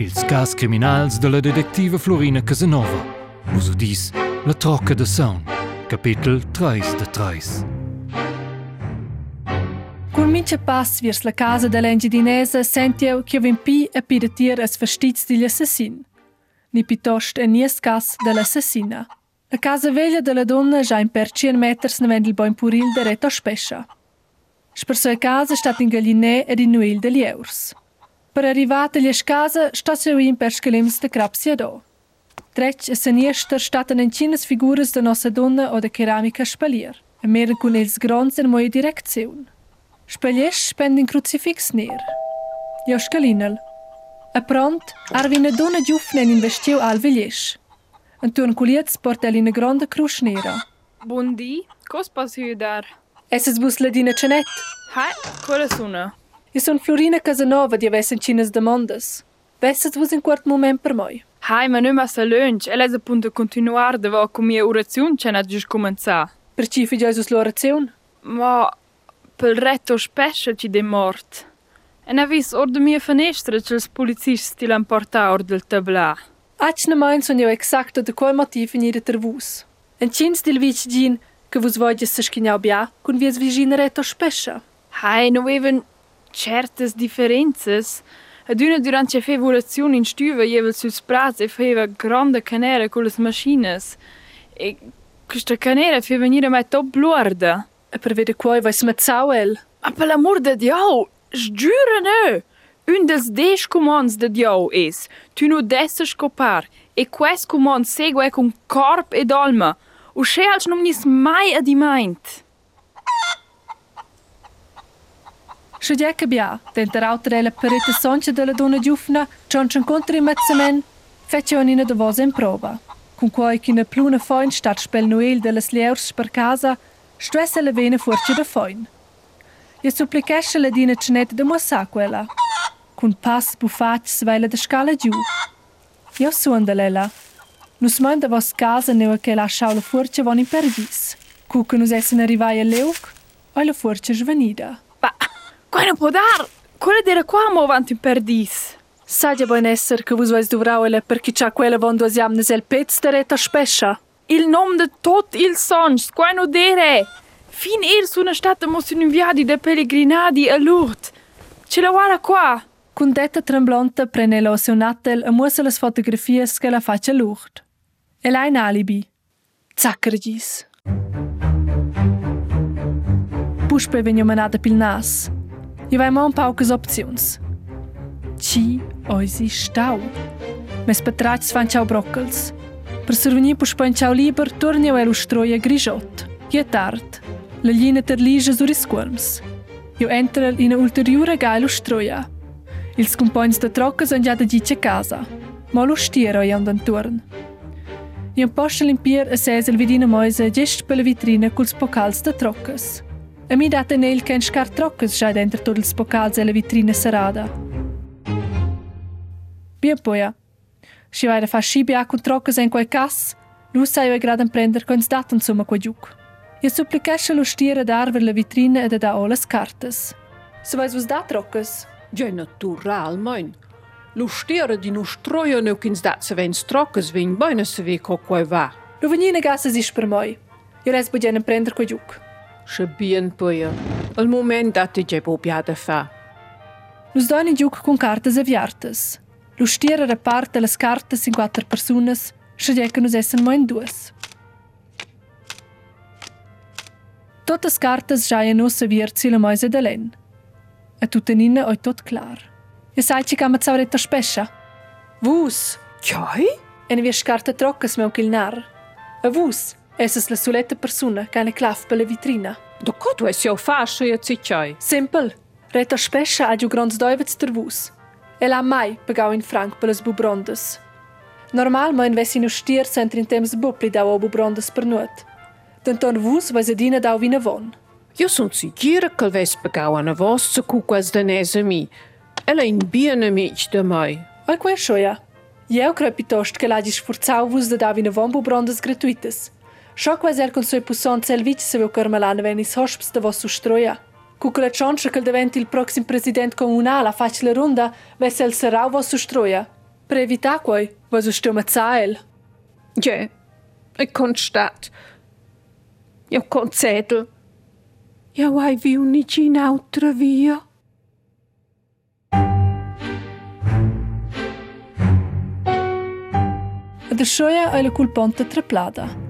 Ils cas criminals della detectiva Florina Casanova. Vos udis La trocca de son. Capitel 3 de 3. Cun mince pass virs la casa dell'engidinesa sentio che vimpi a pidetir as vestits digli assassin. Ni pitost a nies cas dell'assassina. La casa veglia della donna già in per 100 meters navend il boin puril de reto spescia. Sper sua casa stat in gallinè ed in nuil degli eurs. Прерівателі шказа, що се у імпершкелімсте крапсєдо. Треч се ніштер штатен енчинес фігурес до носедунна оде кераміка шпалір. Мер kun ils gronzen moje direktion. Speljesch spend in crucifix ner. Joskalinel. A pront arvine dona giufnen investiu al viljesch. Antun kuliets portel in grande cruz nera. Buon di, cos passi dar? Es es busladina cenet. Hai, cola suna. Io son Florina Casanova di avesse cinas demandas. Vesset vos in quart moment per moi. Hai, ma non massa lunch, e lei appunto continuare dove con mia orazione c'è na giusto cominciare. Per ci fi Jesus l'orazione? Ma per retto spesso ci de mort. E ne vis or de mia finestra che els polizisti l'han portato or del tablà. Ach na mein son jo exacto de qual motiv in ihre tervus. En cins dil vic gin che vos voglies se schignau bia, cun vies vigina retto spescia. Hai, non avevan certas differences. Ad una durante la fevolazione in stuva jevel sus pras e feva grande canera con le maschines. E questa canera fa venire mai top bluarda. E per vede quai vais mazzau el. Ma per l'amor de Dio, sgiura no! Un deix commands de Dio es, tu no desse scopar, e quest command segue con corp ed alma, che als non nis mai a di meint. Scegliec bia, denter autrella peretta sonce della donna giufna, cion c'incontra in mezzamen, fece onina de vos in prova. Con quai che ne pluna foin stat spel noel delle slieurs per casa, stressa le vene fuorci da foin. Je supplicesce la dina cenet de mossa quella. Con pass bufac sveila de scala giù. Io suonda lela. Nus manda vos casa neu che la schaula fuorcia von in perdis. Cuca nus essen arrivai a leuc, o la fuorcia svanida. Ma, qua non può dar! Quella d'era qua mo avanti in perdis. Sagia buon esser che vos vais duvrauela perché c'ha quella von duas jamnes el pez de reta spescia. Il nom de tot il sons, qua no dere. Fin er su una stata mos in inviadi de pellegrinadi a Lourdes. Ce la guarda qua. Con detta tremblonta prene lo seu natel e muosa las fotografies che la faccia Lourdes. E la in alibi. Zackergis. Puspe venio manada pil nas. Io vai ma un paucas opzions. Ci oisi stau. Mes patrats fan ciao broccels. Per survenir puspe in ciao liber tornio el ustroia grigiot. Je tard. La linea ter lige sur is squarms. Io entra in ulteriore gailo stroia. Ils compagns de trocca son già da dice casa. Ma lo stiero io andan torn. Io posto limpier a sesel vidina moise gest per la vitrina culs pocals de troccas. A mi date nel ken scar troccas già dentro tot ils pocals e la vitrina serada. Bien poia. Si vai da fa scibia con troccas in quel cas, lu sai io gradan prender coins dat insomma qua giuc. Io supplicasce lo stiere dar ver la vitrina ed da olas cartas. Se vais vos da troccas? Ja, natural, mein. Lo stiere di no stroia no kins dat se ven stroccas vin beina se ve co quai va. Lu venina gassa is per moi. Io res budien prender qua giuc. shëbien pëjë. Jo. Al moment atë po të gjepë upja të fa. Nusdojnë gjuk kun kartës e vjartës. Lustiere reparte las cartas in quattro persone, scegliere che non essen mai in due. Tutte le carte giaiano se virzi le moise d'Elen. E tutte ninne oi tot klar. E sai ci cama zavretta spescia? Vus! Chioi? E ne vies carte troccas me un kilnar. E vus, esses le sulette persone, cane claf per le vitrina. Do co tu es jau fascia e cicciai? Simpel. Reta spescia ha giu grons doivets ter vus. E la mai pagau in franc per las bubrondas. Normal ma invesi no stier centri in temps bupli dau o bubrondas per nuot. Denton vus vais adina dau vina von. Jo sunt sicura che ves pagau a vos se cuquas de nese mi. Ela in bien amic de mai. Oi quei schoia. Eu cred pitost che l'hagi sforzau vus de dau vina von bubrondas gratuitas. Шоквазеркон со е пусон цел вич се ве укърмалан вен и с хошпста во сустроя. Кукла чонша къл девент il проксим президент комунала фачла рунда ве сел сарау во сустроя. Превита кой, во сустрома цаел. Ге, е констат. Io concedo. Io hai vi unici in altra via. Ad ascioia è la culponta treplada.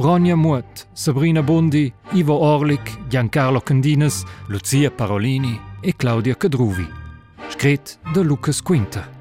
Ronja Muet, Sabrina Bondi, Ivo Orlik, Giancarlo Candinas, Lucia Parolini e Claudia Cadruvi. Scret de Lucas Quinter.